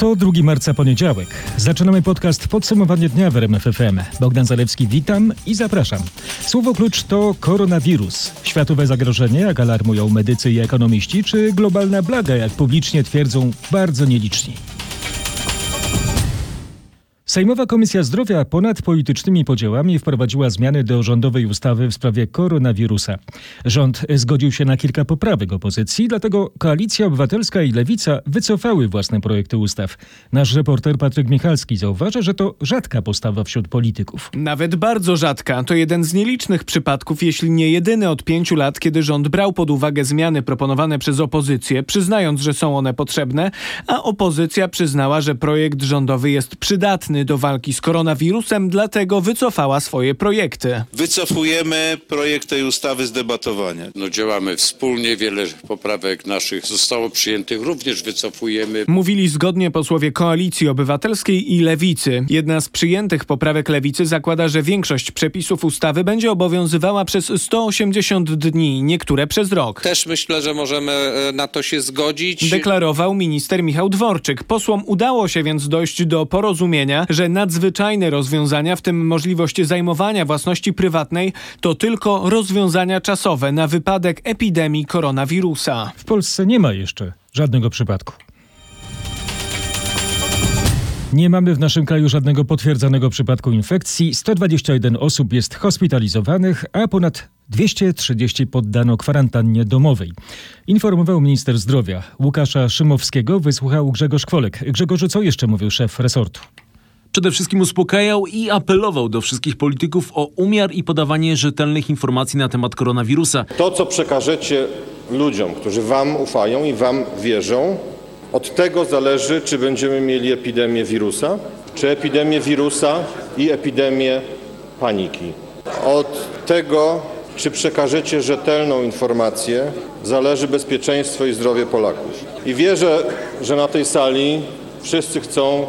To 2 marca poniedziałek. Zaczynamy podcast Podsumowanie dnia w RMFFM. Bogdan Zalewski, witam i zapraszam. Słowo klucz to koronawirus. Światowe zagrożenie, jak alarmują medycy i ekonomiści, czy globalna blaga, jak publicznie twierdzą bardzo nieliczni. Sejmowa Komisja Zdrowia ponad politycznymi podziałami wprowadziła zmiany do rządowej ustawy w sprawie koronawirusa. Rząd zgodził się na kilka poprawek opozycji, dlatego Koalicja Obywatelska i Lewica wycofały własne projekty ustaw. Nasz reporter Patryk Michalski zauważa, że to rzadka postawa wśród polityków. Nawet bardzo rzadka. To jeden z nielicznych przypadków, jeśli nie jedyny od pięciu lat, kiedy rząd brał pod uwagę zmiany proponowane przez opozycję, przyznając, że są one potrzebne, a opozycja przyznała, że projekt rządowy jest przydatny do walki z koronawirusem, dlatego wycofała swoje projekty. Wycofujemy projekt tej ustawy z debatowania. No działamy wspólnie, wiele poprawek naszych zostało przyjętych, również wycofujemy. Mówili zgodnie posłowie Koalicji Obywatelskiej i Lewicy. Jedna z przyjętych poprawek Lewicy zakłada, że większość przepisów ustawy będzie obowiązywała przez 180 dni, niektóre przez rok. Też myślę, że możemy e, na to się zgodzić. Deklarował minister Michał Dworczyk. Posłom udało się więc dojść do porozumienia, że nadzwyczajne rozwiązania, w tym możliwość zajmowania własności prywatnej, to tylko rozwiązania czasowe na wypadek epidemii koronawirusa. W Polsce nie ma jeszcze żadnego przypadku. Nie mamy w naszym kraju żadnego potwierdzonego przypadku infekcji. 121 osób jest hospitalizowanych, a ponad 230 poddano kwarantannie domowej. Informował minister zdrowia. Łukasza Szymowskiego wysłuchał Grzegorz Kwolek. Grzegorzu, co jeszcze mówił szef resortu? Przede wszystkim uspokajał i apelował do wszystkich polityków o umiar i podawanie rzetelnych informacji na temat koronawirusa. To, co przekażecie ludziom, którzy Wam ufają i Wam wierzą, od tego zależy, czy będziemy mieli epidemię wirusa, czy epidemię wirusa i epidemię paniki. Od tego, czy przekażecie rzetelną informację, zależy bezpieczeństwo i zdrowie Polaków. I wierzę, że na tej sali wszyscy chcą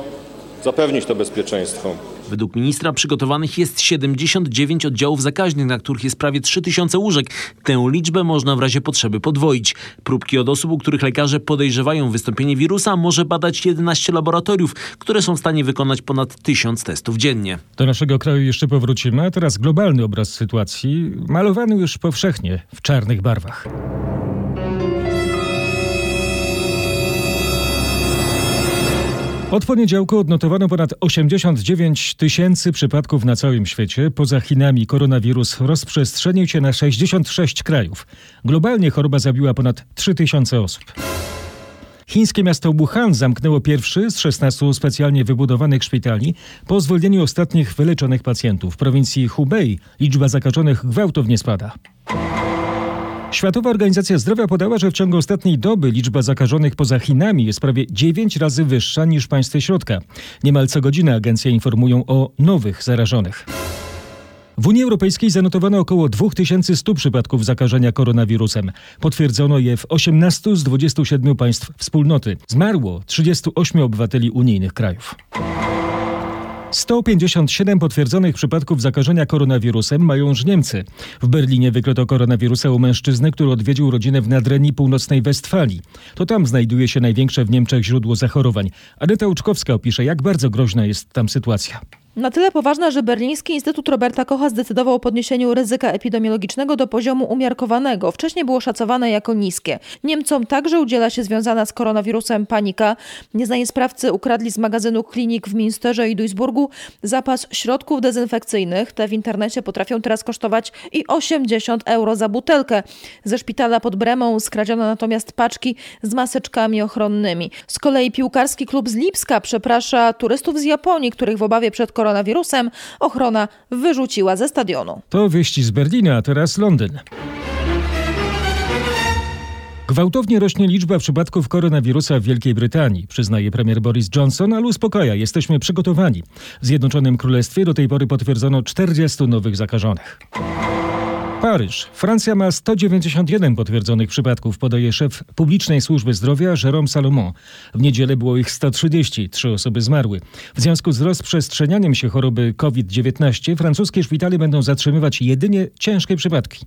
zapewnić to bezpieczeństwo. Według ministra przygotowanych jest 79 oddziałów zakaźnych, na których jest prawie 3000 łóżek. Tę liczbę można w razie potrzeby podwoić. Próbki od osób, u których lekarze podejrzewają wystąpienie wirusa, może badać 11 laboratoriów, które są w stanie wykonać ponad 1000 testów dziennie. Do naszego kraju jeszcze powrócimy, a teraz globalny obraz sytuacji, malowany już powszechnie w czarnych barwach. Od poniedziałku odnotowano ponad 89 tysięcy przypadków na całym świecie. Poza Chinami koronawirus rozprzestrzenił się na 66 krajów. Globalnie choroba zabiła ponad 3 tysiące osób. Chińskie miasto Wuhan zamknęło pierwszy z 16 specjalnie wybudowanych szpitali po zwolnieniu ostatnich wyleczonych pacjentów. W prowincji Hubei liczba zakażonych gwałtownie spada. Światowa Organizacja Zdrowia podała, że w ciągu ostatniej doby liczba zakażonych poza Chinami jest prawie 9 razy wyższa niż w państwie środka. Niemal co godzinę agencje informują o nowych zarażonych. W Unii Europejskiej zanotowano około 2100 przypadków zakażenia koronawirusem. Potwierdzono je w 18 z 27 państw wspólnoty. Zmarło 38 obywateli unijnych krajów. 157 potwierdzonych przypadków zakażenia koronawirusem mają już Niemcy. W Berlinie wykryto koronawirusa u mężczyzny, który odwiedził rodzinę w Nadrenii Północnej Westfalii. To tam znajduje się największe w Niemczech źródło zachorowań. Aneta Łuczkowska opisze, jak bardzo groźna jest tam sytuacja. Na tyle poważna, że Berliński Instytut Roberta Kocha zdecydował o podniesieniu ryzyka epidemiologicznego do poziomu umiarkowanego. Wcześniej było szacowane jako niskie. Niemcom także udziela się związana z koronawirusem panika. Nieznani sprawcy ukradli z magazynu klinik w Minsterze i Duisburgu zapas środków dezynfekcyjnych. Te w internecie potrafią teraz kosztować i 80 euro za butelkę. Ze szpitala pod Bremą skradziono natomiast paczki z maseczkami ochronnymi. Z kolei piłkarski klub z Lipska przeprasza turystów z Japonii, których w obawie przed koronawirusem ochrona wyrzuciła ze stadionu. To wieści z Berlina, a teraz Londyn. Gwałtownie rośnie liczba przypadków koronawirusa w Wielkiej Brytanii, przyznaje premier Boris Johnson, ale uspokaja, jesteśmy przygotowani. W Zjednoczonym Królestwie do tej pory potwierdzono 40 nowych zakażonych. Paryż. Francja ma 191 potwierdzonych przypadków, podaje szef publicznej służby zdrowia Jérôme Salomon. W niedzielę było ich 130, trzy osoby zmarły. W związku z rozprzestrzenianiem się choroby COVID-19 francuskie szpitale będą zatrzymywać jedynie ciężkie przypadki.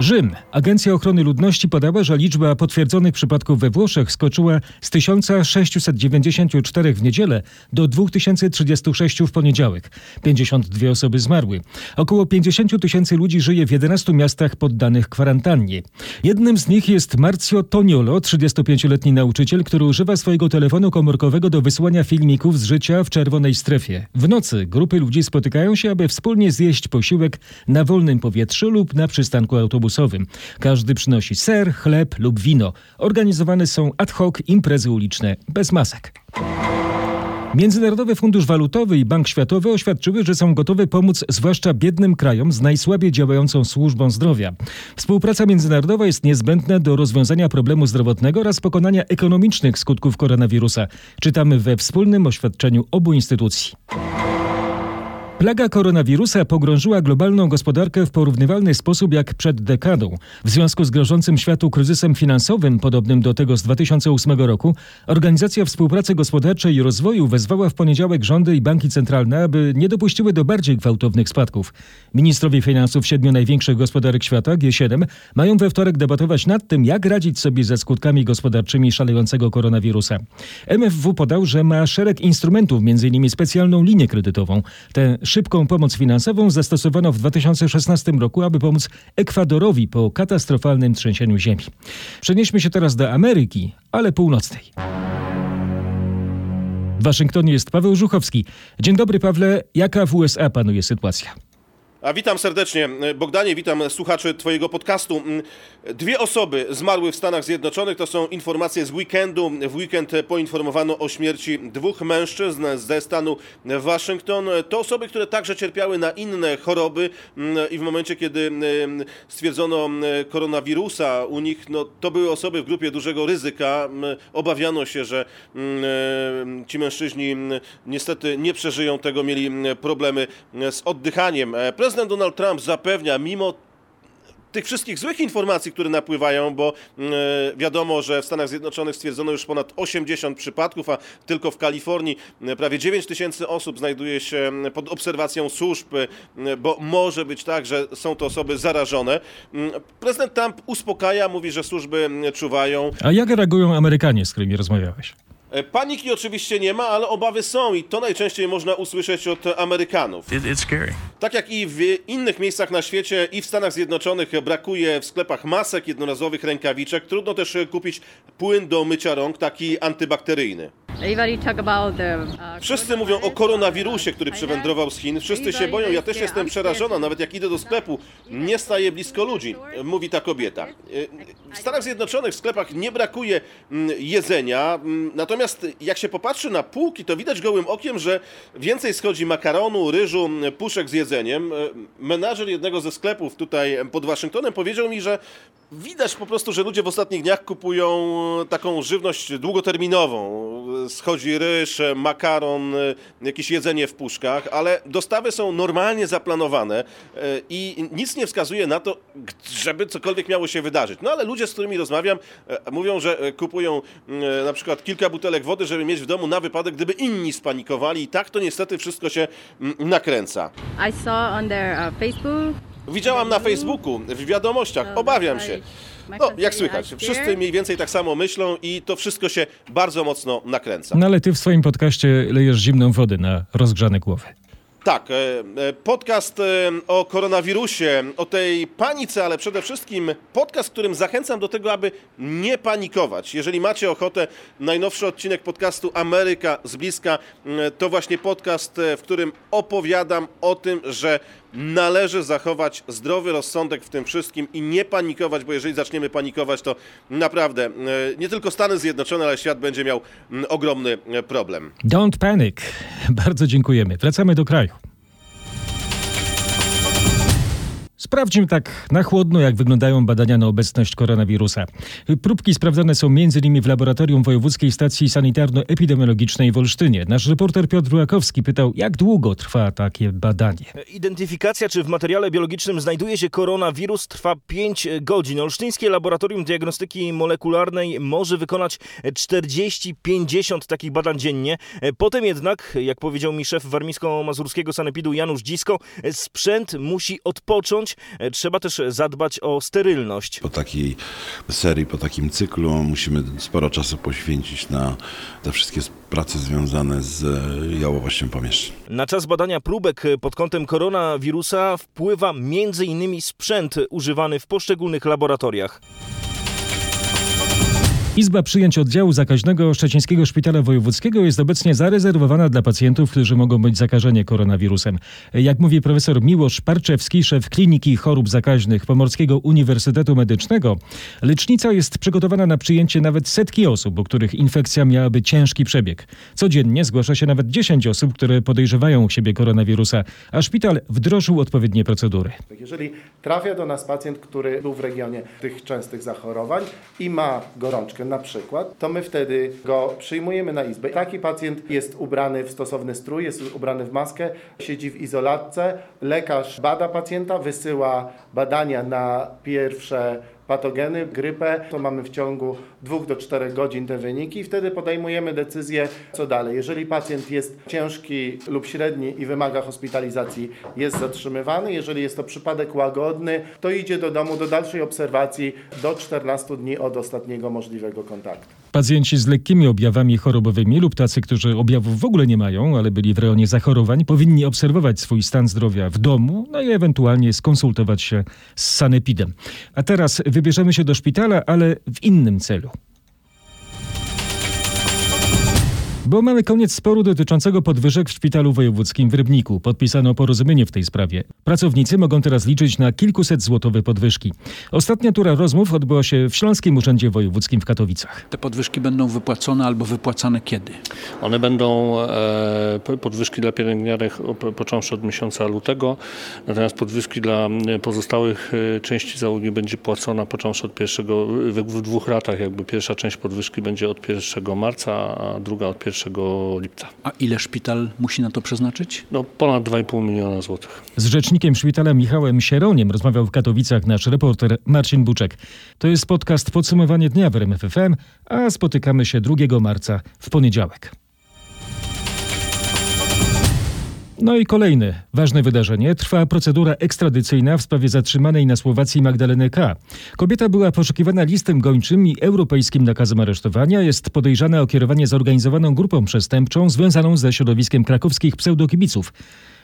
Rzym. Agencja Ochrony Ludności podała, że liczba potwierdzonych przypadków we Włoszech skoczyła z 1694 w niedzielę do 2036 w poniedziałek. 52 osoby zmarły. Około 50 tysięcy ludzi żyje w 11 miastach poddanych kwarantannie. Jednym z nich jest Marcio Toniolo, 35-letni nauczyciel, który używa swojego telefonu komórkowego do wysyłania filmików z życia w czerwonej strefie. W nocy grupy ludzi spotykają się, aby wspólnie zjeść posiłek na wolnym powietrzu lub na przystanku autobusowym. Każdy przynosi ser, chleb lub wino. Organizowane są ad hoc imprezy uliczne bez masek. Międzynarodowy Fundusz Walutowy i Bank Światowy oświadczyły, że są gotowe pomóc zwłaszcza biednym krajom z najsłabiej działającą służbą zdrowia. Współpraca międzynarodowa jest niezbędna do rozwiązania problemu zdrowotnego oraz pokonania ekonomicznych skutków koronawirusa. Czytamy we wspólnym oświadczeniu obu instytucji. Plaga koronawirusa pogrążyła globalną gospodarkę w porównywalny sposób jak przed dekadą. W związku z grożącym światu kryzysem finansowym, podobnym do tego z 2008 roku, Organizacja Współpracy Gospodarczej i Rozwoju wezwała w poniedziałek rządy i banki centralne, aby nie dopuściły do bardziej gwałtownych spadków. Ministrowie finansów siedmiu największych gospodarek świata, G7, mają we wtorek debatować nad tym, jak radzić sobie ze skutkami gospodarczymi szalejącego koronawirusa. MFW podał, że ma szereg instrumentów, m.in. specjalną linię kredytową. Tę szybką pomoc finansową zastosowano w 2016 roku, aby pomóc Ekwadorowi po katastrofalnym trzęsieniu ziemi. Przenieśmy się teraz do Ameryki, ale północnej. W Waszyngtonie jest Paweł Żuchowski. Dzień dobry, Pawle. Jaka w USA panuje sytuacja? A witam serdecznie. Bogdanie, witam słuchaczy Twojego podcastu. Dwie osoby zmarły w Stanach Zjednoczonych. To są informacje z weekendu. W weekend poinformowano o śmierci dwóch mężczyzn ze stanu Waszyngton. To osoby, które także cierpiały na inne choroby i w momencie, kiedy stwierdzono koronawirusa u nich, no, to były osoby w grupie dużego ryzyka. Obawiano się, że ci mężczyźni niestety nie przeżyją tego, mieli problemy z oddychaniem. Prezydent Donald Trump zapewnia, mimo tych wszystkich złych informacji, które napływają, bo e, wiadomo, że w Stanach Zjednoczonych stwierdzono już ponad 80 przypadków, a tylko w Kalifornii e, prawie 9 tysięcy osób znajduje się pod obserwacją służb, e, bo może być tak, że są to osoby zarażone. Mm, prezydent Trump uspokaja, mówi, że służby czuwają. A jak reagują Amerykanie, z którymi rozmawiałeś? E, Paniki oczywiście nie ma, ale obawy są i to najczęściej można usłyszeć od Amerykanów. Tak jak i w innych miejscach na świecie i w Stanach Zjednoczonych brakuje w sklepach masek, jednorazowych rękawiczek, trudno też kupić płyn do mycia rąk, taki antybakteryjny. Wszyscy mówią o koronawirusie, który przywędrował z Chin. Wszyscy się boją, ja też jestem przerażona. Nawet jak idę do sklepu, nie staję blisko ludzi, mówi ta kobieta. W Stanach Zjednoczonych w sklepach nie brakuje mm, jedzenia, mm, natomiast jak się popatrzy na półki, to widać gołym okiem, że więcej schodzi makaronu, ryżu, mm, puszek z jedzeniem. Menadżer jednego ze sklepów tutaj pod Waszyngtonem powiedział mi, że widać po prostu, że ludzie w ostatnich dniach kupują taką żywność długoterminową schodzi ryż, makaron, jakieś jedzenie w puszkach, ale dostawy są normalnie zaplanowane e, i nic nie wskazuje na to, żeby cokolwiek miało się wydarzyć. No ale ludzie, z którymi rozmawiam, e, mówią, że kupują e, na przykład kilka butelek wody, żeby mieć w domu na wypadek, gdyby inni spanikowali i tak to niestety wszystko się nakręca. I saw on their uh, Facebook. Widziałam na Facebooku, w wiadomościach, obawiam się. No, jak słychać, wszyscy mniej więcej tak samo myślą i to wszystko się bardzo mocno nakręca. No ale ty w swoim podcaście lejesz zimną wodę na rozgrzane głowy. Tak, podcast o koronawirusie, o tej panice, ale przede wszystkim podcast, którym zachęcam do tego, aby nie panikować. Jeżeli macie ochotę, najnowszy odcinek podcastu Ameryka z bliska, to właśnie podcast, w którym opowiadam o tym, że należy zachować zdrowy rozsądek w tym wszystkim i nie panikować, bo jeżeli zaczniemy panikować, to naprawdę nie tylko Stany Zjednoczone, ale świat będzie miał ogromny problem. Don't panic. Bardzo dziękujemy. Wracamy do kraju. Sprawdźmy tak na chłodno, jak wyglądają badania na obecność koronawirusa. Próbki sprawdzane są m.in. w laboratorium Wojewódzkiej Stacji Sanitarno-Epidemiologicznej w Olsztynie. Nasz reporter Piotr Łakowski pytał, jak długo trwa takie badanie. Identyfikacja, czy w materiale biologicznym znajduje się koronawirus, trwa 5 godzin. Olsztyńskie Laboratorium Diagnostyki Molekularnej może wykonać 40-50 takich badań dziennie. Potem jednak, jak powiedział mi szef warmińsko-mazurskiego sanepidu Janusz Dzisko, sprzęt musi odpocząć zamknąć, e, trzeba też zadbać o sterylność. Po takiej serii, po takim cyklu musimy sporo czasu poświęcić na te wszystkie prace związane z jałowością pomieszczeń. Na czas badania próbek pod kątem koronawirusa wpływa m.in. sprzęt używany w poszczególnych laboratoriach. Izba przyjęć oddziału zakaźnego Szczecińskiego Szpitala Wojewódzkiego jest obecnie zarezerwowana dla pacjentów, którzy mogą być zakażeni koronawirusem. Jak mówi profesor Miłosz Parczewski, szef Kliniki Chorób Zakaźnych Pomorskiego Uniwersytetu Medycznego, lecznica jest przygotowana na przyjęcie nawet setki osób, u których infekcja miałaby ciężki przebieg. Codziennie zgłasza się nawet 10 osób, które podejrzewają u siebie koronawirusa, a szpital wdrożył odpowiednie procedury. Jeżeli trafia do nas pacjent, który był w regionie tych częstych zachorowań i ma gorączkę, na przykład, to my wtedy go przyjmujemy na izbę. Taki pacjent jest ubrany w stosowny strój, jest ubrany w maskę, siedzi w izolatce, lekarz bada pacjenta, wysyła badania na pierwsze patogeny, grypę, to mamy w ciągu 2 do 4 godzin te wyniki i wtedy podejmujemy decyzję, co dalej. Jeżeli pacjent jest ciężki lub średni i wymaga hospitalizacji, jest zatrzymywany. Jeżeli jest to przypadek łagodny, to idzie do domu do dalszej obserwacji do 14 dni od ostatniego możliwego kontaktu. Pacjenci z lekkimi objawami chorobowymi lub tacy, którzy objawów w ogóle nie mają, ale byli w rejonie zachorowań, powinni obserwować swój stan zdrowia w domu, no i ewentualnie skonsultować się z sanepidem. A teraz wybierzemy się do szpitala, ale w innym celu. Bo mamy koniec sporu dotyczącego podwyżek w szpitalu wojewódzkim w Rybniku. Podpisano porozumienie w tej sprawie. Pracownicy mogą teraz liczyć na kilkuset złotowe podwyżki. Ostatnia tura rozmów odbyła się w Śląskim Urzędzie Wojewódzkim w Katowicach. Te podwyżki będą wypłacone albo wypłacane kiedy? One będą e, podwyżki dla pielęgniarek począwszy od miesiąca lutego, natomiast podwyżki dla pozostałych e, części załogi będzie płacona począwszy od pierwszego, w, w dwóch ratach. Jakby pierwsza część podwyżki będzie od 1 marca, a druga od 1 lipca. A ile szpital musi na to przeznaczyć? No ponad 2,5 miliona złotych. Z rzecznikiem szpitala Michałem Sieroniem rozmawiał w Katowicach nasz reporter Marcin Buczek. To jest podcast Podsumowanie dnia w RMFFM, a spotykamy się 2 marca w poniedziałek. No i kolejne ważne wydarzenie. Trwa procedura ekstradycyjna w sprawie zatrzymanej na Słowacji Magdaleny K. Kobieta była poszukiwana listem gończym i europejskim nakazem aresztowania. Jest podejrzana o kierowanie zorganizowaną grupą przestępczą związaną ze środowiskiem krakowskich pseudokibiców.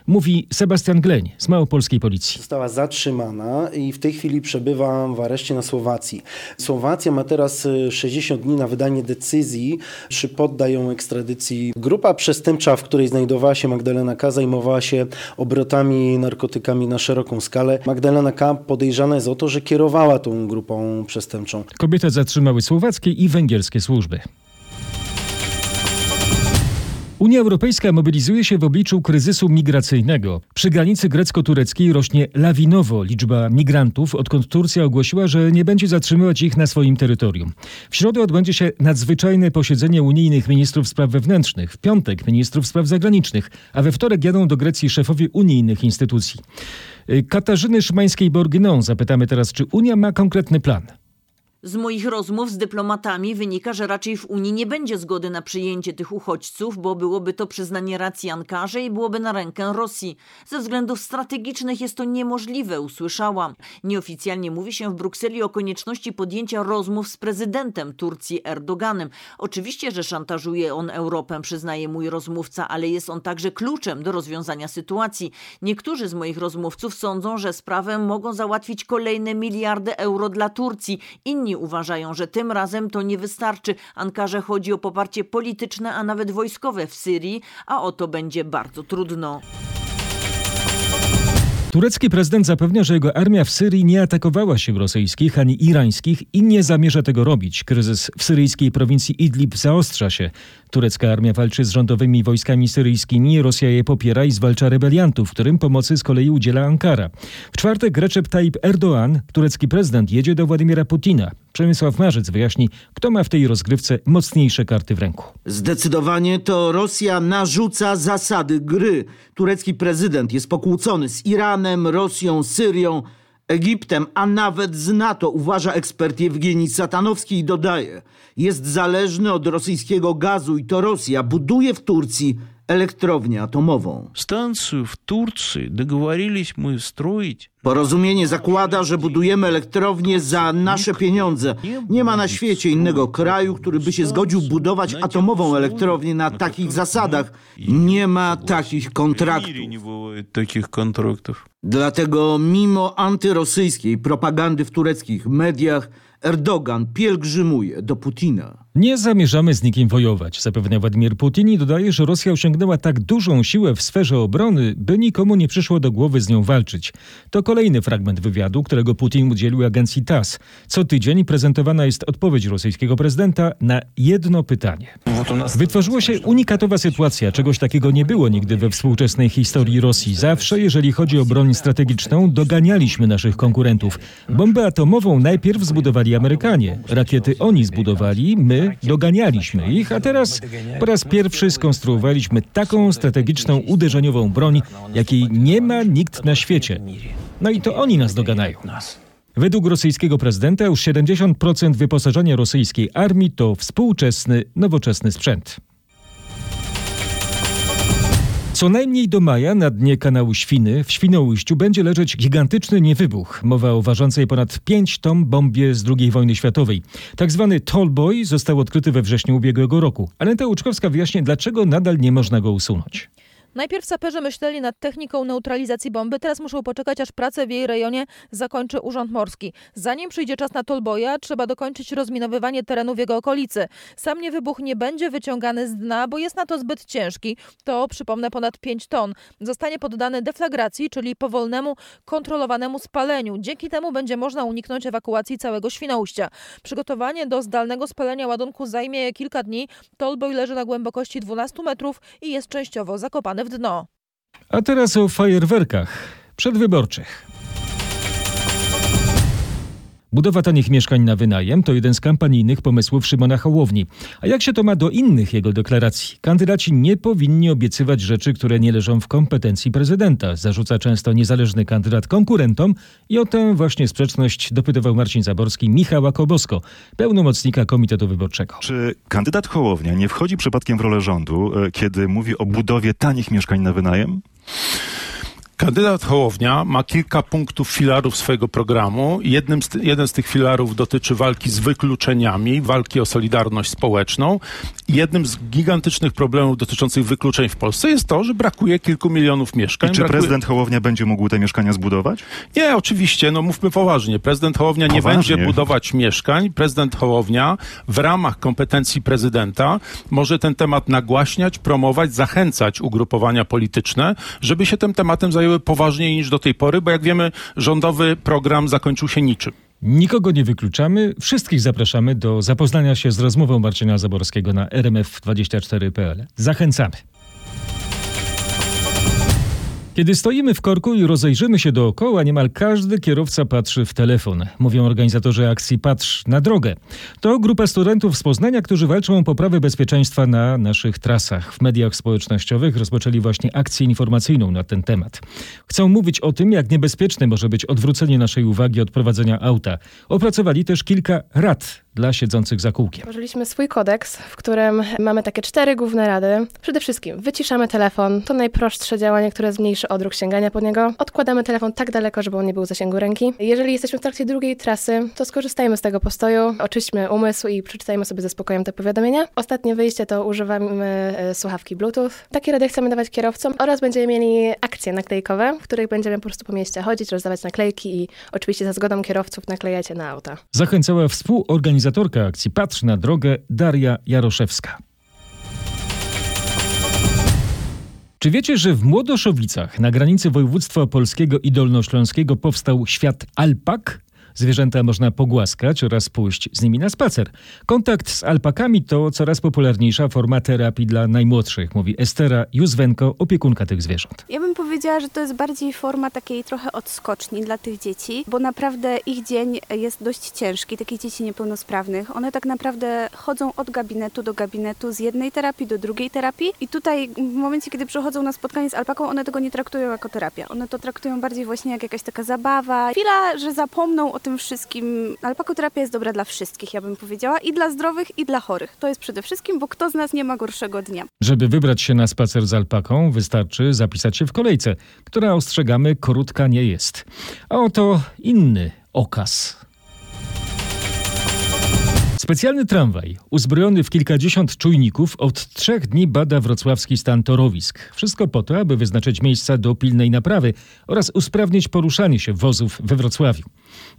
Mówi Sebastian Gleń z Małopolskiej Policji. Została zatrzymana i w tej chwili przebywa w areszcie na Słowacji. Słowacja ma teraz 60 dni na wydanie decyzji, czy podda ją ekstradycji. Grupa przestępcza, w której znajdowała się Magdalena K., zajmowała się obrotami narkotykami na szeroką skalę. Magdalena K. podejrzana jest o to, że kierowała tą grupą przestępczą. Kobietę zatrzymały słowackie i węgierskie służby. Unia Europejska mobilizuje się w obliczu kryzysu migracyjnego. Przy granicy grecko-tureckiej rośnie lawinowo liczba migrantów, odkąd Turcja ogłosiła, że nie będzie zatrzymywać ich na swoim terytorium. W środę odbędzie się nadzwyczajne posiedzenie unijnych ministrów spraw wewnętrznych, w piątek ministrów spraw zagranicznych, a we wtorek jadą do Grecji szefowie unijnych instytucji. Katarzyny Szymańskiej-Borgyną zapytamy teraz, czy Unia ma konkretny plan. Z moich rozmów z dyplomatami wynika, że raczej w Unii nie będzie zgody na przyjęcie tych uchodźców, bo byłoby to przyznanie racji Ankarze i byłoby na rękę Rosji. Ze względów strategicznych jest to niemożliwe, usłyszałam. Nieoficjalnie mówi się w Brukseli o konieczności podjęcia rozmów z prezydentem Turcji Erdoganem. Oczywiście, że szantażuje on Europę, przyznaje mój rozmówca, ale jest on także kluczem do rozwiązania sytuacji. Niektórzy z moich rozmówców sądzą, że sprawę mogą załatwić kolejne miliardy euro dla Turcji. Inni uważają, że tym razem to nie wystarczy. Ankarze chodzi o poparcie polityczne, a nawet wojskowe w Syrii, a o to będzie bardzo trudno. Turecki prezydent zapewnia, że jego armia w Syrii nie atakowała sił rosyjskich ani irańskich i nie zamierza tego robić. Kryzys w syryjskiej prowincji Idlib zaostrza się. Turecka armia walczy z rządowymi wojskami syryjskimi, Rosja je popiera i zwalcza rebeliantów, którym pomocy z kolei udziela Ankara. W czwartek Recep Tayyip Erdoğan, turecki prezydent, jedzie do Władimira Putina. Przemysław Marzec wyjaśni, kto ma w tej rozgrywce mocniejsze karty w ręku. Zdecydowanie to Rosja narzuca zasady gry. Turecki prezydent jest pokłócony z Iranem, Rosją, Syrią, Egiptem, a nawet z NATO, uważa ekspert Jewgeni Satanowski i dodaje. Jest zależny od rosyjskiego gazu i to Rosja buduje w Turcji elektrownię atomową. Станцию в Турции договорились мы строить Porozumienie zakłada, że budujemy elektrownie za nasze pieniądze. Nie ma na świecie innego kraju, który by się zgodził budować atomową elektrownię na takich zasadach. Nie ma takich kontraktów. Takich kontraktów. Dlatego mimo antyrosyjskiej propagandy w tureckich mediach, Erdogan pielgrzymuje do Putina. Nie zamierzamy z nikim wojować, zapewnia Władimir Putin i dodaje, że Rosja osiągnęła tak dużą siłę w sferze obrony, by nikomu nie przyszło do głowy z nią walczyć. To kolejny fragment wywiadu, którego Putin udzielił agencji TASS. Co tydzień prezentowana jest odpowiedź rosyjskiego prezydenta na jedno pytanie. Wytworzyła się unikatowa sytuacja. Czegoś takiego nie było nigdy we współczesnej historii Rosji. Zawsze, jeżeli chodzi o broń strategiczną, doganialiśmy naszych konkurentów. Bombę atomową najpierw zbudowali Amerykanie. Rakiety oni zbudowali, my doganialiśmy ich, a teraz po raz pierwszy skonstruowaliśmy taką strategiczną uderzeniową broń, jakiej nie ma nikt na świecie. No i to oni nas doganają. Według rosyjskiego prezydenta już 70% wyposażenia rosyjskiej armii to współczesny, nowoczesny sprzęt. Co najmniej do maja na dnie kanału Świny w Świnoujściu będzie leżeć gigantyczny niewybuch. Mowa o ważącej ponad 5 ton bombie z II wojny światowej. Tak zwany Tallboy został odkryty we wrześniu ubiegłego roku. Aneta Łuczkowska wyjaśnia, dlaczego nadal nie można go usunąć. Najpierw saperzy myśleli nad techniką neutralizacji bomby, teraz muszą poczekać, aż pracę w jej rejonie zakończy Urząd Morski. Zanim przyjdzie czas na Tolboja, trzeba dokończyć rozminowywanie terenu w jego okolicy. Sam niewybuch nie będzie wyciągany z dna, bo jest na to zbyt ciężki. To, przypomnę, ponad 5 ton. Zostanie poddany deflagracji, czyli powolnemu, kontrolowanemu spaleniu. Dzięki temu będzie można uniknąć ewakuacji całego Świnoujścia. Przygotowanie do zdalnego spalenia ładunku zajmie kilka dni. Tolboj leży na głębokości 12 metrów i jest częściowo zakopany w dno. A teraz o fajerwerkach przedwyborczych. Budowa tanich mieszkań na wynajem to jeden z kampanijnych pomysłów Szymona Hołowni. A jak się to ma do innych jego deklaracji? Kandydaci nie powinni obiecywać rzeczy, które nie leżą w kompetencji prezydenta, zarzuca często niezależny kandydat konkurentom i o tę właśnie sprzeczność dopytywał Marcin Zaborski Michała Kobosko, pełnomocnika Komitetu Wyborczego. Czy kandydat Hołownia nie wchodzi przypadkiem w rolę rządu, e, kiedy mówi o budowie tanich mieszkań na wynajem? Kandydat Hołownia ma kilka punktów filarów swojego programu. Jednym z, jeden z tych filarów dotyczy walki z wykluczeniami, walki o solidarność społeczną. Jednym z gigantycznych problemów dotyczących wykluczeń w Polsce jest to, że brakuje kilku milionów mieszkań. I czy brakuje... prezydent Hołownia będzie mógł te mieszkania zbudować? Nie, oczywiście, no mówmy poważnie. Prezydent Hołownia nie Poważnie? będzie budować mieszkań. Prezydent Hołownia w ramach kompetencji prezydenta może ten temat nagłaśniać, promować, zachęcać ugrupowania polityczne, żeby się tym tematem zajęły poważniej niż do tej pory, bo jak wiemy, rządowy program zakończył się niczym. Nikogo nie wykluczamy, wszystkich zapraszamy do zapoznania się z rozmową Marcina Zaborskiego na rmf24.pl. Zachęcamy. Kiedy stoimy w korku i rozejrzymy się dookoła, niemal każdy kierowca patrzy w telefon. Mówią organizatorzy akcji Patrz na drogę. To grupa studentów z Poznania, którzy walczą o poprawę bezpieczeństwa na naszych trasach. W mediach społecznościowych rozpoczęli właśnie akcję informacyjną na ten temat. Chcą mówić o tym, jak niebezpieczne może być odwrócenie naszej uwagi od prowadzenia auta. Opracowali też kilka rad dla siedzących za kółkiem. Stworzyliśmy swój kodeks, w którym mamy takie cztery główne rady. Przede wszystkim wyciszamy telefon. To najprostsze działanie, które zmniejszy odruch sięgania po niego. Odkładamy telefon tak daleko, żeby on nie był w zasięgu ręki. Jeżeli jesteśmy w trakcie drugiej trasy, to skorzystajmy z tego postoju, oczyśćmy umysł i przeczytajmy sobie ze spokojem te powiadomienia. Ostatnie wyjście to używamy e, słuchawki Bluetooth. Takie rady chcemy dawać kierowcom oraz będziemy mieli akcje naklejkowe, w których będziemy po prostu po mieście chodzić, rozdawać naklejki i oczywiście za zgodą kierowców naklejać je na auta. Zachęcała współorganizatorka akcji Patrz na drogę Daria Jaroszewska. Czy wiecie, że w Młodoszowicach na granicy województwa opolskiego i dolnośląskiego powstał świat alpak? Zwierzęta można pogłaskać oraz pójść z nimi na spacer. Kontakt z alpakami to coraz popularniejsza forma terapii dla najmłodszych, mówi Estera Józwenko, opiekunka tych zwierząt. Ja bym powiedziała, że to jest bardziej forma takiej trochę odskoczni dla tych dzieci, bo naprawdę ich dzień jest dość ciężki, takich dzieci niepełnosprawnych. One tak naprawdę chodzą od gabinetu do gabinetu, z jednej terapii do drugiej terapii i tutaj w momencie, kiedy przychodzą na spotkanie z alpaką, one tego nie traktują jako terapia. One to traktują bardziej właśnie jak jakaś taka zabawa. Chwila, że zapomną o tym wszystkim. Alpakoterapia jest dobra dla wszystkich, ja bym powiedziała, i dla zdrowych, i dla chorych. To jest przede wszystkim, bo kto z nas nie ma gorszego dnia. Żeby wybrać się na spacer z alpaką, wystarczy zapisać się w kolejce, która ostrzegamy krótka nie jest. A oto inny okaz. Specjalny tramwaj, uzbrojony w kilkadziesiąt czujników, od trzech dni bada wrocławski stan torowisk. Wszystko po to, aby wyznaczyć miejsca do pilnej naprawy oraz usprawnić poruszanie się wozów we Wrocławiu.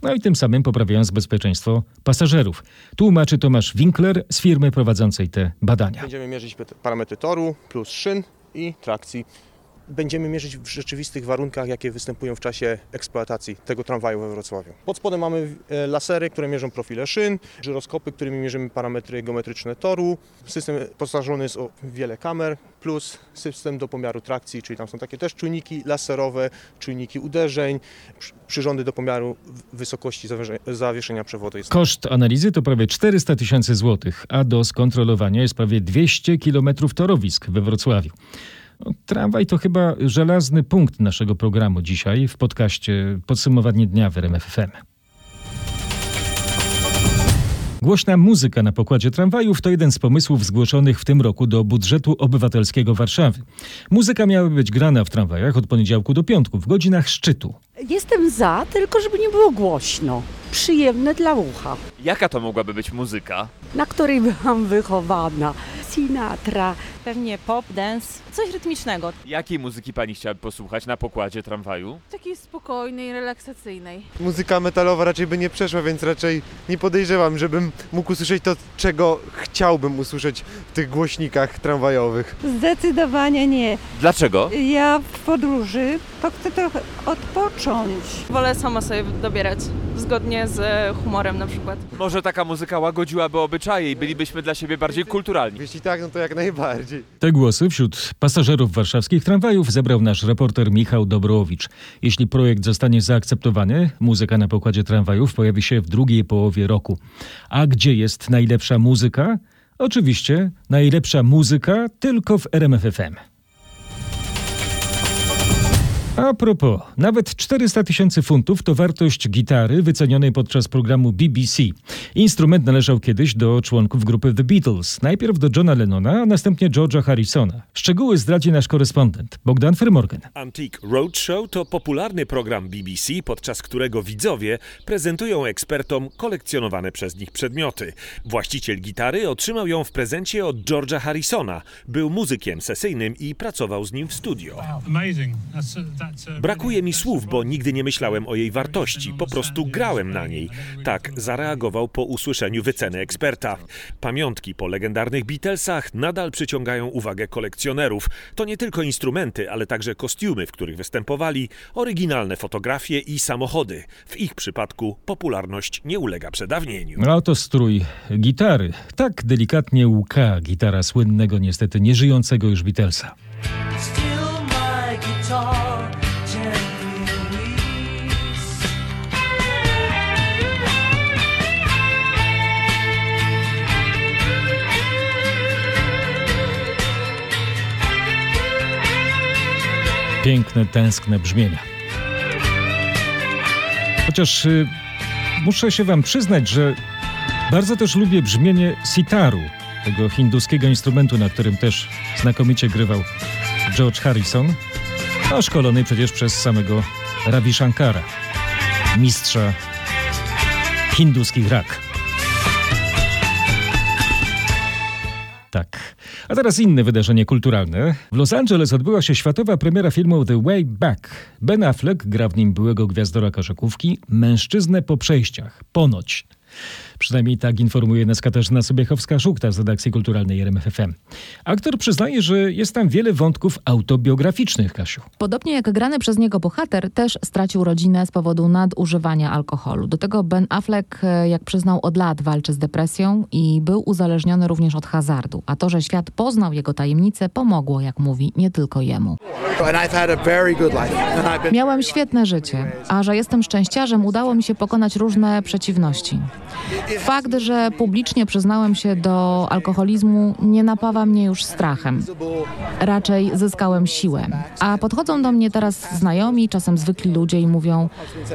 No i tym samym poprawiając bezpieczeństwo pasażerów. Tłumaczy Tomasz Winkler z firmy prowadzącej te badania. Będziemy mierzyć parametry toru plus szyn i trakcji. Będziemy mierzyć w rzeczywistych warunkach, jakie występują w czasie eksploatacji tego tramwaju we Wrocławiu. Pod spodem mamy e, lasery, które mierzą profile szyn, żyroskopy, którymi mierzymy parametry geometryczne toru. System postarzony jest o wiele kamer, plus system do pomiaru trakcji, czyli tam są takie też czujniki laserowe, czujniki uderzeń, przy- przyrządy do pomiaru wysokości zawieszenia- przewodu. Koszt analizy to prawie 400 tysięcy złotych, a do skontrolowania jest prawie 200 kilometrów torowisk we Wrocławiu. No, tramwaj to chyba żelazny punkt naszego programu dzisiaj w podcaście Podsumowanie dnia w RMF FM. Głośna muzyka na pokładzie tramwajów to jeden z pomysłów zgłoszonych w tym roku do budżetu obywatelskiego Warszawy. Muzyka miała być grana w tramwajach od poniedziałku do piątku w godzinach szczytu. Jestem za, tylko żeby nie było głośno. Przyjemne dla ucha, Jaka to mogłaby być muzyka? na której byłam wychowana. Sinatra. Pewnie pop, dance, coś rytmicznego. Jakiej muzyki pani chciałaby posłuchać na pokładzie tramwaju? Takiej spokojnej, relaksacyjnej. Muzyka metalowa raczej by nie przeszła, więc raczej nie podejrzewam, żebym mógł usłyszeć to, czego chciałbym usłyszeć w tych głośnikach tramwajowych. Zdecydowanie nie. Dlaczego? Ja w podróży to chcę trochę odpocząć. Wolę sama sobie dobierać, zgodnie z humorem na przykład. Może taka muzyka łagodziłaby obyczaje i bylibyśmy dla siebie bardziej kulturalni. Jeśli tak, no to jak najbardziej. Te głosy wśród pasażerów warszawskich tramwajów zebrał nasz reporter Michał Dobrowicz. Jeśli projekt zostanie zaakceptowany, muzyka na pokładzie tramwajów pojawi się w drugiej połowie roku. A gdzie jest najlepsza muzyka? Oczywiście najlepsza muzyka tylko w RMFFM. A propos, nawet 400 tysięcy funtów to wartość gitary wycenionej podczas programu BBC. Instrument należał kiedyś do członków grupy The Beatles. Najpierw do Johna Lennona, a następnie George'a Harrisona. Szczegóły zdradzi nasz korespondent Bogdan Fermorgan. Antique Roadshow to popularny program BBC, podczas którego widzowie prezentują ekspertom kolekcjonowane przez nich przedmioty. Właściciel gitary otrzymał ją w prezencie od George'a Harrisona. Był muzykiem sesyjnym i pracował z nim w studio. Brakuje mi słów, bo nigdy nie myślałem o jej wartości, po prostu grałem na niej. Tak zareagował po usłyszeniu wyceny eksperta. Pamiątki po legendarnych Beatlesach nadal przyciągają uwagę kolekcjonerów. To nie tylko instrumenty, ale także kostiumy, w których występowali, oryginalne fotografie i samochody. W ich przypadku popularność nie ulega przedawnieniu. A oto strój gitary. Tak delikatnie łka gitara słynnego, niestety nieżyjącego już Beatlesa. Still my guitar Piękne, tęskne brzmienia. Chociaż y, muszę się wam przyznać, że bardzo też lubię brzmienie sitaru, tego hinduskiego instrumentu, na którym też znakomicie grywał George Harrison, a szkolony przecież przez samego Ravi Shankara, mistrza hinduskich rak. A teraz inne wydarzenie kulturalne. W Los Angeles odbyła się światowa premiera filmu The Way Back. Ben Affleck gra w nim byłego gwiazdora koszykówki, mężczyznę po przejściach. Ponoć. Przynajmniej tak informuje nas Katarzyna Sobiechowska-Szukta z redakcji kulturalnej RMFFM. Aktor przyznaje, że jest tam wiele wątków autobiograficznych, Kasiu. Podobnie jak grany przez niego bohater, też stracił rodzinę z powodu nadużywania alkoholu. Do tego Ben Affleck, e, jak przyznał, od lat walczy z depresją i był uzależniony również od hazardu. A to, że świat poznał jego tajemnice, pomogło, jak mówi, nie tylko jemu. Miałem świetne życie, a że jestem szczęściarzem, udało mi się pokonać różne przeciwności. Fakt, że publicznie przyznałem się do alkoholizmu, nie napawa mnie już strachem. Raczej zyskałem siłę. A podchodzą do mnie teraz znajomi, czasem zwykli ludzie i mówią: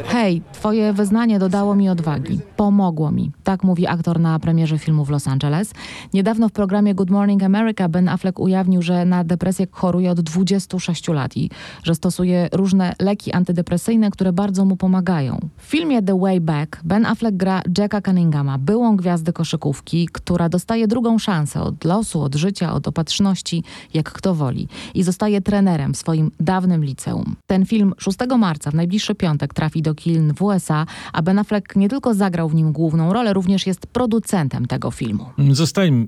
Hej, twoje wyznanie dodało mi odwagi, pomogło mi. Tak mówi aktor na premierze filmu w Los Angeles. Niedawno w programie Good Morning America Ben Affleck ujawnił, że na depresję choruje od 26 lat i że stosuje różne leki antydepresyjne, które bardzo mu pomagają. W filmie The Way Back Ben Affleck gra Jacka Cunninghama, byłą gwiazdę koszykówki, która dostaje drugą szansę od losu, od życia, od opatrzności, jak kto woli, i zostaje trenerem w swoim dawnym liceum. Ten film 6 marca, w najbliższy piątek, trafi do kin w USA, a Ben Affleck nie tylko zagrał w nim główną rolę, również jest producentem tego filmu. Zostańmy,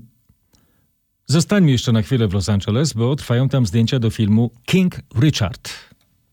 zostańmy jeszcze na chwilę w Los Angeles, bo trwają tam zdjęcia do filmu King Richard.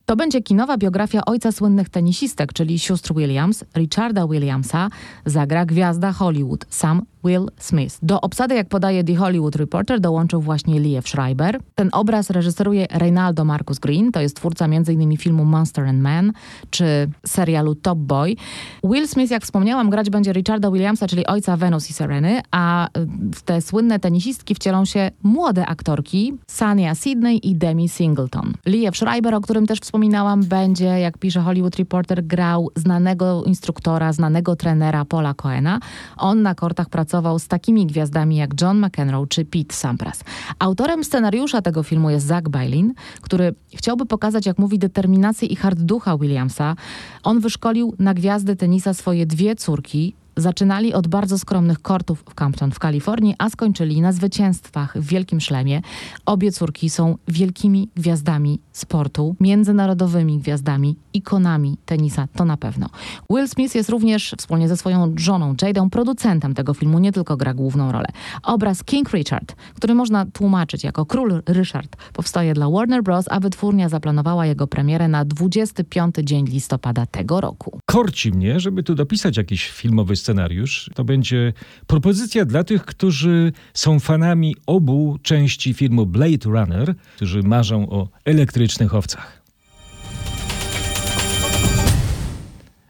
To będzie kinowa biografia ojca słynnych tenisistek, czyli sióstr Williams, Richarda Williamsa, zagra gwiazda Hollywood, Sam Will Smith. Do obsady, jak podaje The Hollywood Reporter, dołączył właśnie Liev Schreiber. Ten obraz reżyseruje Reynaldo Marcus Green, to jest twórca m.in. filmu Monster and Man, czy serialu Top Boy. Will Smith, jak wspomniałam, grać będzie Richarda Williamsa, czyli ojca Venus i Sereny, a w te słynne tenisistki wcielą się młode aktorki, Sania Sidney i Demi Singleton. Liev Schreiber, o którym też wspominałam, będzie, jak pisze Hollywood Reporter, grał znanego instruktora, znanego trenera Paula Coena. On na kortach pracował z takimi gwiazdami jak John McEnroe czy Pete Sampras. Autorem scenariusza tego filmu jest Zach Bailin, który chciałby pokazać, jak mówi, determinację i hard ducha Williamsa. On wyszkolił na gwiazdy tenisa swoje dwie córki, Zaczynali od bardzo skromnych kortów w Campton w Kalifornii, a skończyli na zwycięstwach w Wielkim Szlemie. Obie córki są wielkimi gwiazdami sportu, międzynarodowymi gwiazdami, ikonami tenisa, to na pewno. Will Smith jest również wspólnie ze swoją żoną Jadą producentem tego filmu, nie tylko gra główną rolę. Obraz King Richard, który można tłumaczyć jako Król Ryszard, powstaje dla Warner Bros., a wytwórnia zaplanowała jego premierę na 25 dzień listopada tego roku. Korci mnie, żeby tu dopisać jakiś filmowy scenariusz. To będzie propozycja dla tych, którzy są fanami obu części filmu Blade Runner, którzy marzą o elektrycznych owcach.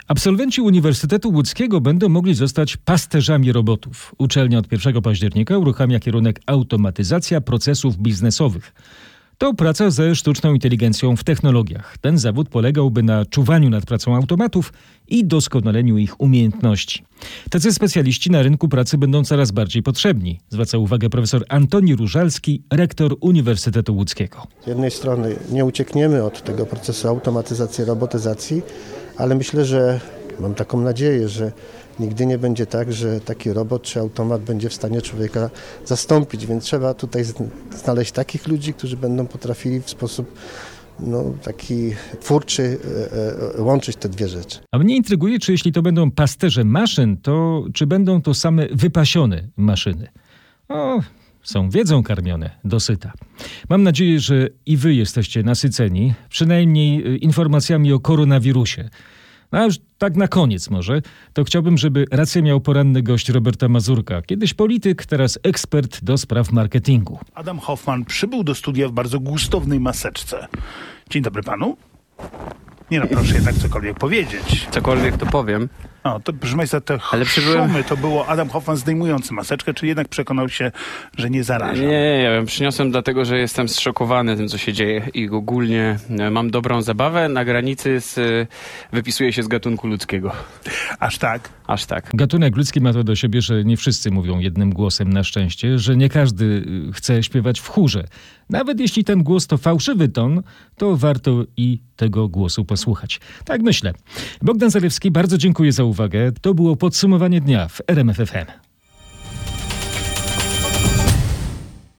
Absolwenci Uniwersytetu Łódzkiego będą mogli zostać pasterzami robotów. Uczelnia od 1 października uruchamia kierunek automatyzacja procesów biznesowych. To praca ze sztuczną inteligencją w technologiach. Ten zawód polegałby na czuwaniu nad pracą automatów i doskonaleniu ich umiejętności. Tacy specjaliści na rynku pracy będą coraz bardziej potrzebni, zwraca uwagę profesor Antoni Różalski, rektor Uniwersytetu Łódzkiego. Z jednej strony nie uciekniemy od tego procesu automatyzacji, robotyzacji, ale myślę, że mam taką nadzieję, że nigdy nie będzie tak, że taki robot czy automat będzie w stanie człowieka zastąpić, więc trzeba tutaj znaleźć takich ludzi, którzy będą potrafili w sposób no, taki twórczy e, e, łączyć te dwie rzeczy. A mnie intryguje, czy jeśli to będą pasterze maszyn, to czy będą to same wypasione maszyny? O, są wiedzą karmione, dosyta. Mam nadzieję, że i wy jesteście nasyceni, przynajmniej y, informacjami o koronawirusie. No a już tak na koniec może, to chciałbym, żeby rację miał poranny gość Roberta Mazurka. Kiedyś polityk, teraz ekspert do spraw marketingu. Adam Hoffman przybył do studia w bardzo gustownej maseczce. Dzień dobry panu. Nie no, proszę jednak cokolwiek powiedzieć. Cokolwiek to powiem. O, to proszę Państwa, te Ale przybyłem- szumy to było Adam Hoffman zdejmujący maseczkę, czyli jednak przekonał się, że nie zaraża. Nie, nie, ja przyniosłem dlatego, że jestem zszokowany tym, co się dzieje i ogólnie e, mam dobrą zabawę. Na granicy z, e, wypisuję się z gatunku ludzkiego. Aż tak? Aż tak. Gatunek ludzki ma to do siebie, że nie wszyscy mówią jednym głosem na szczęście, że nie każdy y, chce śpiewać w chórze. Nawet jeśli ten głos to fałszywy ton, to warto i tego głosu posłuchać. Tak myślę. Bogdan Zalewski, bardzo dziękuję za uwagę. To było podsumowanie dnia w RMFFM.